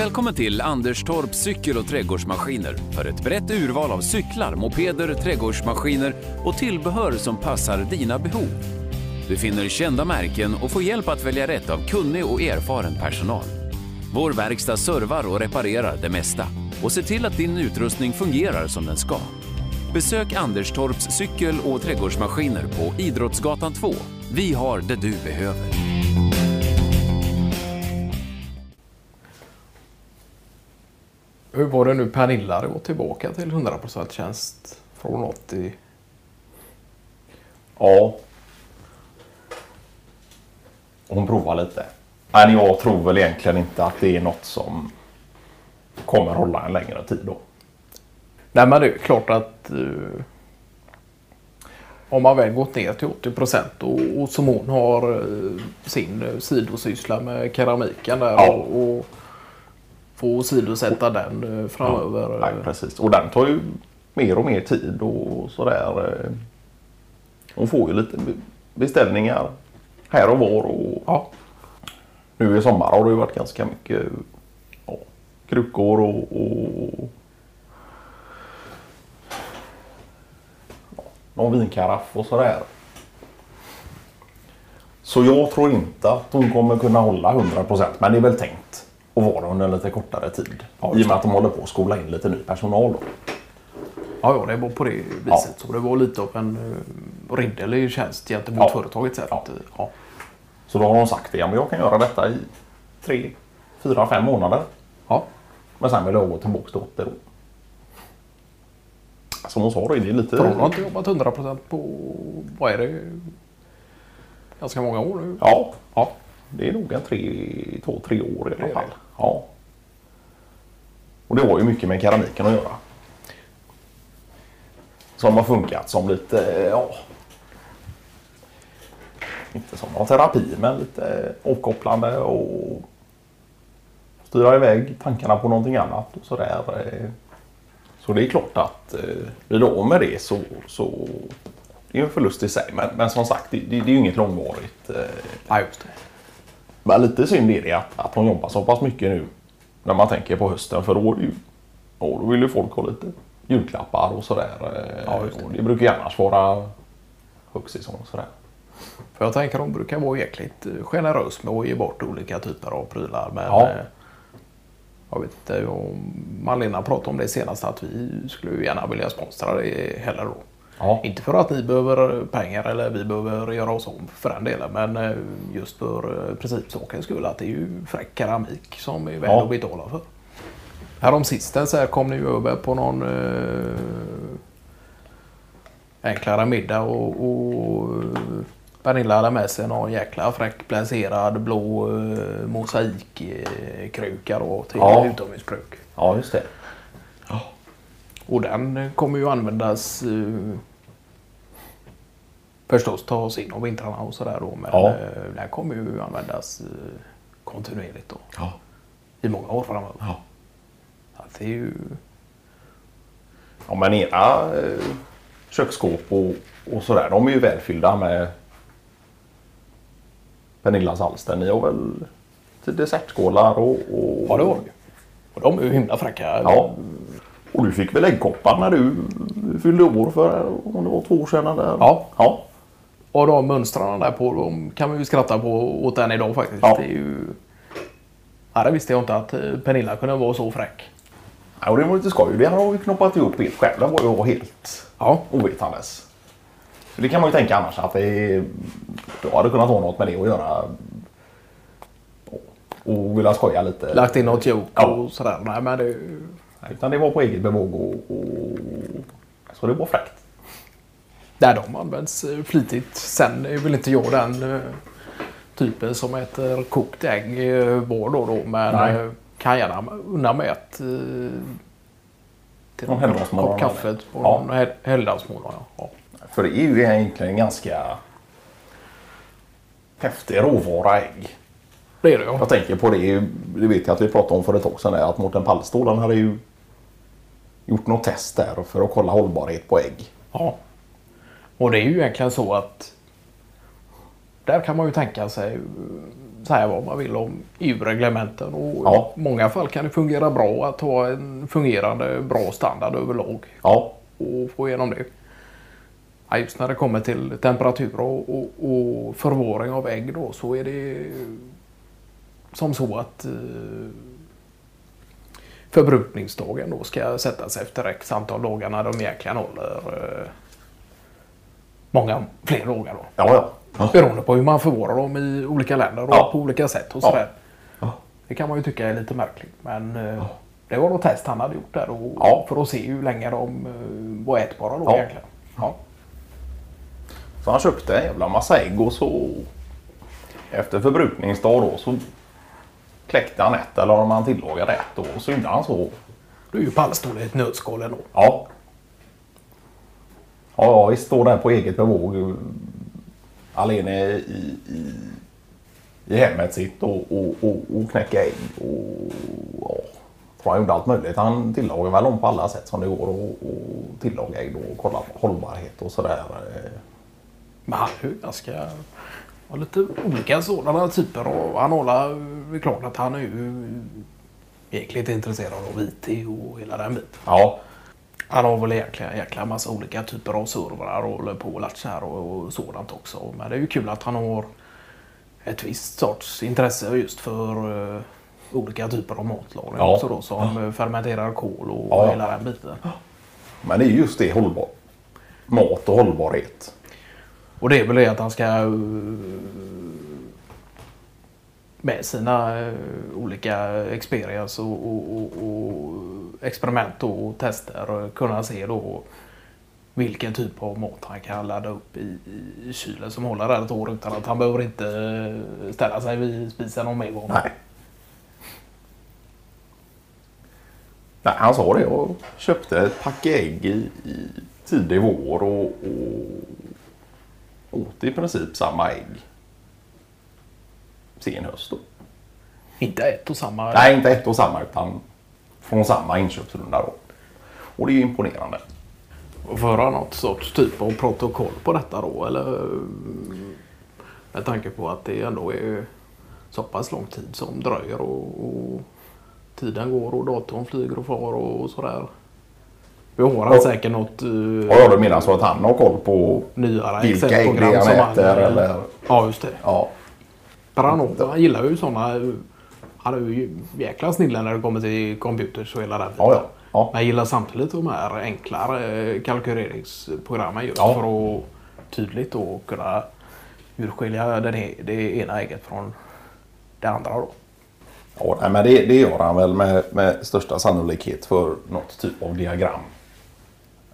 Välkommen till Anderstorp cykel och trädgårdsmaskiner för ett brett urval av cyklar, mopeder, trädgårdsmaskiner och tillbehör som passar dina behov. Du finner kända märken och får hjälp att välja rätt av kunnig och erfaren personal. Vår verkstad servar och reparerar det mesta och ser till att din utrustning fungerar som den ska. Besök Anderstorps cykel och trädgårdsmaskiner på Idrottsgatan 2. Vi har det du behöver. Hur var det nu Pernilla gå tillbaka till 100% tjänst från 80? Ja. Hon provar lite. Men jag tror väl egentligen inte att det är något som kommer hålla en längre tid då. Nej men det är klart att uh, om man väl gått ner till 80 och, och som hon har uh, sin sidosyssla med keramiken där Ja. och, och få sidosätta den uh, framöver. Nej, precis. Och den tar ju mer och mer tid och sådär. eh. Hon får ju lite be- beställningar här och var. Och Ja. nu i sommar har det ju varit ganska mycket ja, krukor och, och ja, någon vinkaraff och sådär. Så jag tror inte att hon kommer kunna hålla 100% men det är väl tänkt att vara under en lite kortare tid. Ja, I och med att de håller på att skola in lite ny personal då. Ja, ja, det var på det viset. Ja. Så det var lite av en uh, ridderlig tjänst gentemot Ja. företaget sett. Ja. Ja. Så då har de sagt det, ja, men jag kan göra detta i tre, fyra, fem månader. Ja. Men sen vill jag gå tillbaka till 80 då. Som hon sa då, det är lite... För hon har inte jobbat 100% på, vad är det, ganska många år nu. Ja, Ja. det är nog en tre, två, tre år i alla fall. Ja. Och det har ju mycket med keramiken att göra. Som har funkat som lite, eh, ja. Inte som någon terapi men lite avkopplande och styra iväg tankarna på någonting annat och sådär. Eh. Så det är klart att eh, blir du av med det så, så det är ju en förlust i sig. Men, men som sagt, det, det, det är ju inget långvarigt. Ja, just det men lite synd är det att, att hon jobbar så pass mycket nu. När man tänker på hösten för det ju, ja, då vill ju folk ha lite julklappar och sådär. eh, Ja, det. Och det brukar ju annars vara högsäsong och sådär. För jag tänker de brukar vara jäkligt eh, generös med att ge bort olika typer av prylar. Men Ja. eh, jag vet inte om Malena pratade om det senast att vi skulle gärna vilja sponsra det heller då. Ja. Inte för att ni behöver pengar eller vi behöver göra oss om för den delen. Men eh, just för eh, principsakens skull att det är ju fräck keramik som är värd Ja. att betala för. Härom sistens här kom ni ju över på någon eh, enklare middag och, och eh, Pernilla hade med sig någon jäkla fräck placerad blå eh, mosaikkruka då till Ja. utomhusbruk. ja, just det. Och den kommer ju användas eh, förstås tas in om vintrarna och sådär då. Men Ja. eh, den kommer ju användas eh, kontinuerligt då. Ja. I många år framöver. Ja. Att det är ju... Ja, men era eh, köksskåp och, och sådär, de är ju välfyllda med Pernillas alster. Ni har väl till dessertskålar och, och... Ja det det ju. Och de är ju himla fräcka. Ja. Och du fick väl äggkoppar när du fyllde år för om det var två år sedan? Eller? Ja. ja. Och de mönstren där på de kan man ju skratta på åt än idag faktiskt. Ja. Det är ju... Ja, det visste jag inte att eh, Pernilla kunde vara så fräck. Ja, och det var lite skoj. Det har vi knoppat ihop helt själv. Det var ju helt Ja. ovetandes. Det kan man ju tänka annars att det du hade kunnat ha något med det att göra. Och vilja skoja lite. Lagt in något joke Ja. och sådär. Nej men det ju... Utan det var på eget bevåg och, och... Så det var fräckt. Där de används eh, flitigt. Sen är väl inte jag den eh, typen som äter kokt ägg eh, var då då. Men Nej. kan gärna unna mig ett till Någon kopp kaffe på någon hel- helgdagsmorgon. Ja. För det är ju egentligen en ganska häftig råvara ägg. Det är det ja. Jag tänker på det, det vet jag att vi pratade om för ett tag sedan, att Mårten Pallstål hade ju gjort något test där för att kolla hållbarhet på ägg. Ja. Och det är ju egentligen så att där kan man ju tänka sig eh, säga vad man vill om EU-reglementen. Och Ja. I många fall kan det fungera bra att ha en fungerande bra standard överlag Ja, och få igenom det. Ja, just när det kommer till temperatur och, och, och förvaring av ägg då så är det som så att eh, förbrukningsdagen då ska sättas efter x antal dagar när de egentligen håller eh, många fler dagar då. ja, ja. ja. Beroende på hur man förvarar dem i olika länder och Ja. på olika sätt och Ja. sådär. Ja. Det kan man ju tycka är lite märkligt. Men eh, det var något test han hade gjort där och, Ja. för att se hur länge de eh, var ätbara då Ja. egentligen. Ja. Så han köpte en jävla massa ägg och så efter förbrukningsdag då så kläckte han ett eller om han tillagade ett och så gjorde han så. Du är ju pallstorlek i ett nötskal ändå. Ja. Ja, visst står där på eget bevåg. Alene i, i, i hemmet sitt och, och, och, och knäcka ägg. Och, ja, tror han gjorde allt möjligt. Han tillagar väl dem på alla sätt som det går och, och tillaga ägg och kolla på hållbarhet och sådär. Men han är ju ganska... Har lite olika sådana typer och han håller klart att han är ju egentligen intresserad av IT och hela den biten. Ja, Han har väl egentligen en jäkla massa olika typer av servrar och håller på och latchar och, och sådant också. Men det är ju kul att han har ett visst sorts intresse just för eh, olika typer av matlagning Ja. också då. Som ja. fermenterad kol och Ja, hela den biten. men det är just det hållbar. Mat och hållbarhet. Och det är väl det att han ska eh, med sina eh, olika experience och, och, och, och experiment och tester och kunna se då vilken typ av mat han kan ladda upp i, i kylen som håller där ett år utan att han behöver inte eh, ställa sig vid spisen om en gång. Nej. Nej, han sa det och köpte ett pack ägg i, i tidig vår och, och åt i princip samma ägg sen höst. Då. Inte ett och samma. Nej, inte ett och samma utan från samma inköpsrunda då. Och det är ju imponerande. föra något sorts typ av protokoll på detta då? Eller med tanke på att det ändå är så pass lång tid som dröjer och, och tiden går och datorn flyger och far och sådär. Vi har han säkert något uh, Ja, du menar så att han har koll på nyare vilka ägg han... äter eller? Ja, just det. Ja, Han, han gillar ju sådana... Han är ju jäkla snille när det kommer till computers och hela den biten. ja, ja. ja. Men jag gillar samtidigt de här enklare kalkyleringsprogrammen just Ja. för att tydligt då kunna urskilja den, e- det ena ägget från det andra. Då. Ja, nej, men det, det gör han väl med, med största sannolikhet för något typ av diagram.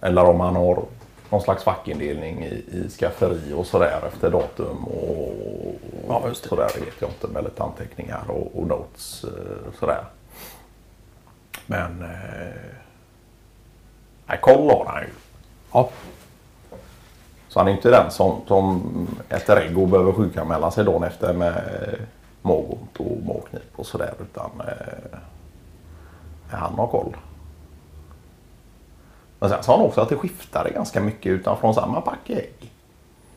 Eller om han har någon slags fackindelning i, i skafferi och sådär efter datum och Ja, sådär. Vet jag inte med lite anteckningar och, och notes eh, sådär. Men eh, koll har han ju. Ja. Så han är inte den som, som äter ägg och behöver sjukanmäla sig dagen efter med magont och magknip och sådär. Utan eh, han har koll. Men sen sa han också att det skiftade ganska mycket utan från samma pack ägg.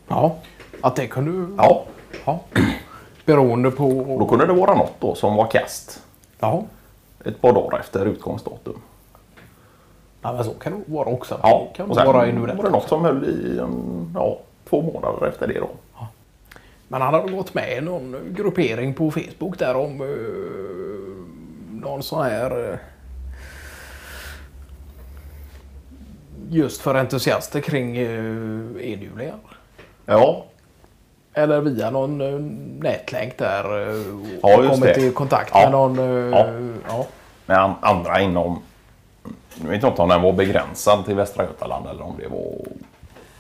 ja. Att det kunde... Ja, ja. Beroende på... och då kunde det vara något då som var kast Ja. ett par dagar efter utgångsdatum. ja, men så kan det vara också. Ja, det kan och sen vara var det något också. som höll i en, ja, två månader efter det då. Men han hade gått med i någon gruppering på Facebook där om uh, någon sån här... eh, just för entusiaster kring enhjulingar. Ja, Eller via någon uh, nätlänk där. Ja, och just kommit det. i kontakt Ja. med någon... Uh, Ja. ja. med an- andra inom... Nu vet inte om den var begränsad till Västra Götaland eller om det var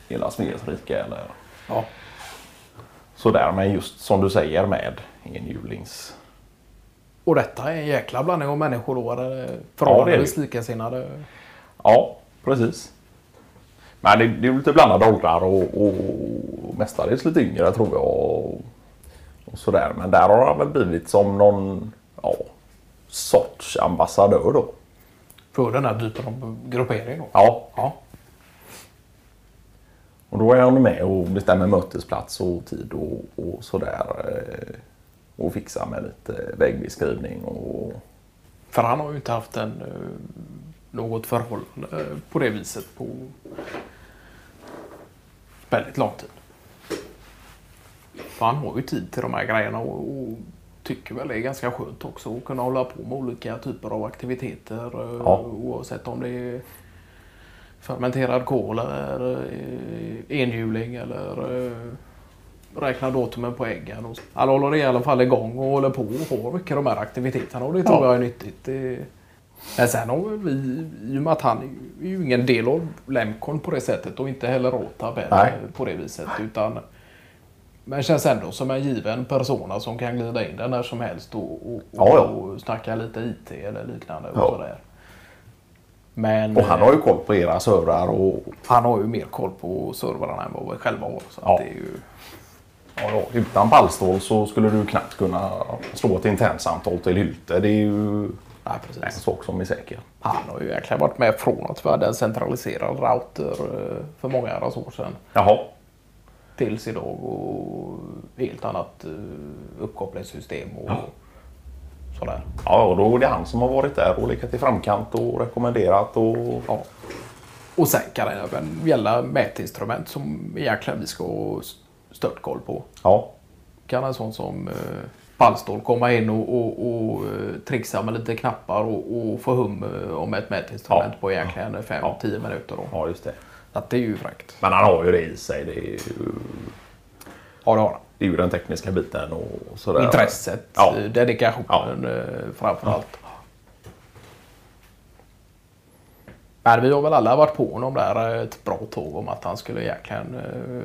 hela Sveriges rike eller Ja. sådär. Men just som du säger med enhjulings... Och detta är en jäkla blandning av människor då. Förhållandevis det. likasinnade. Ja, precis. Men det, det är lite blandade åldrar och, och mestadels lite yngre tror jag. Och, och sådär. Men där har han väl blivit som någon ja, sorts ambassadör då. För den här typen av gruppering då. Ja, Ja. Och då är han med och bestämmer mötesplats och tid och, och sådär. eh, och fixa med lite vägbeskrivning och För han har ju inte haft en, eh, något förhållande eh, på det viset på väldigt lång tid. För han har ju tid till de här grejerna och, och tycker väl det är ganska skönt också att kunna hålla på med olika typer av aktiviteter. eh, Ja. Oavsett om det är fermenterad kol eller eh, enhjuling eller eh, räkna datumen på äggen. Och så. Han håller i alla fall igång och håller på och har mycket av de här aktiviteterna och det tror Ja. jag är nyttigt. Men sen har vi, i och med att han är ju ingen del av Lemcon på det sättet och inte heller Rotab på det viset. Utan, men känns ändå som en given persona som kan glida in där när som helst och, och, och, Ja, ja. och snacka lite IT eller liknande. Och, Ja. sådär. Men Och han har ju koll på era servrar och han har ju mer koll på servrarna än vad vi själva har. Så Ja. det är ju, ja, ja, utan pallstål så skulle du knappt kunna slå ett internsamtal till Hylte. Det är ju nej, en precis. sak som är säker. Han har ju egentligen varit med från att vi hade en centraliserad router eh, för många herrans år sedan Jaha. tills idag och helt annat eh, uppkopplingssystem och sådär. Ja, och då är det han som har varit där och legat i framkant och rekommenderat och Ja. Och sen kan det även gälla mätinstrument som egentligen vi ska ha stört koll på. ja, Kan en sån som eh, Pallstål komma in och, och, och eh, trixa med lite knappar och, och få hum eh, om ett mätinstrument Ja. på egentligen 5-10 Ja. minuter. Då. ja, just det. Att det är ju fräckt. Men han har ju det i sig. Det är ju, Ja, det har han. det är ju den tekniska biten och sådär. Intresset, Ja. eh, dedikationen eh, framför allt. Men vi har väl alla varit på honom där ett bra tag om att han skulle egentligen eh,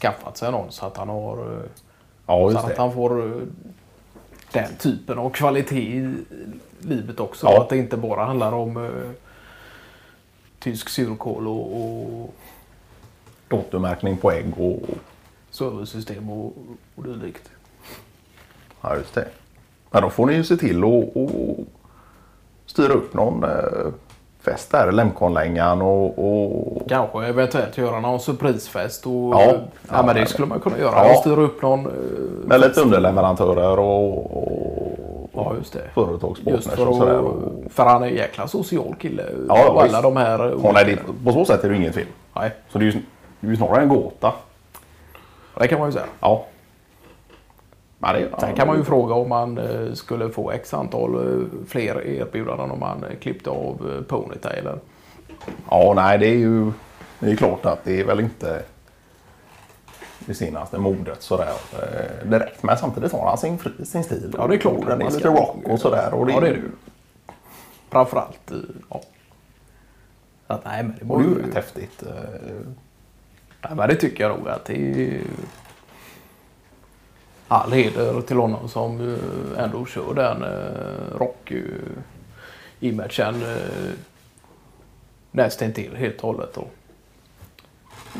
skaffat sig någon så att han har eh, Ja, så att han får eh, den typen av kvalitet i livet också. Ja. Att det inte bara handlar om eh, tysk surkål och, och Datummärkning på ägg och... serversystem och, och dylikt. Ja, just det. Men då får ni ju se till att att styra upp någon eh, fest där i Lemkonlängan och, och... Kanske eventuellt göra någon surprisefest. Och, Ja. ja, Ja, men det skulle man kunna göra. Ja. Styra upp någon... eh, Med lite underleverantörer och, och Ja, just det. Just företagspartners för och sådär. Och, för han är en jäkla social kille. Ja, och alla visst. de här... ja, nej, det, på så sätt är det ju inget fel. Nej, Så det är ju, det är ju snarare en gåta. det kan man ju säga. Ja. Men det, Sen kan man ju fråga om man eh, skulle få x antal eh, fler erbjudanden om man eh, klippte av ponytailen. Ja, nej det är ju det är klart att det är väl inte det senaste modet sådär eh, direkt. Men samtidigt har han sin, sin stil. Ja, det är klart. Den är lite rock och sådär. Och det, Ja, det är det ju. Framförallt. Ja. Att, nej, men det borde det är ju... rätt häftigt. Nej, men det tycker jag nog att det är... All heder till honom som eh, ändå kör den eh, rock-imagen eh, nästintill helt och hållet. Då.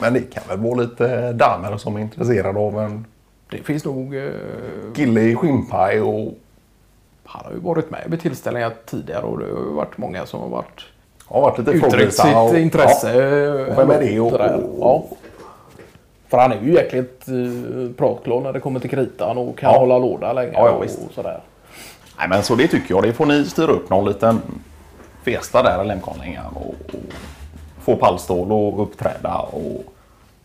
Men det kan väl vara lite damer som är intresserade av en Det finns nog... Eh, kille i skinnpaj och han har ju varit med vid tillställningar tidigare och det har ju varit många som har varit har varit lite uttryckt sitt och- intresse. Och vem är det? Och- där. Ja. För han är ju jäkligt uh, pratklar när det kommer till kritan och kan Ja. hålla låda länge. Ja, ja, och, sådär. Nej men så det tycker jag. Det får ni styra upp någon liten festa där i Lemkonlängan och, och få pallstål och uppträda och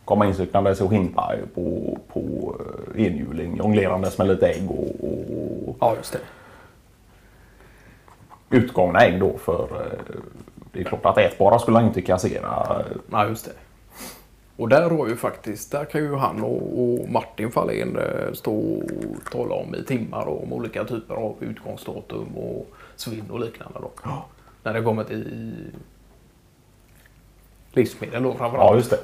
komma incyklande och skinnpaj på, på eh, enhjuling jonglerandes med lite ägg och, och Ja, just det. utgångna ägg då för eh, det är klart att ätbara skulle han inte kassera. Ja, just det. Och där har ju faktiskt, där kan ju han och, och Martin Fahlén eh, stå och tala om i timmar om olika typer av utgångsdatum och svinn och liknande då. När det kommer till livsmedel då framförallt. Ja just det.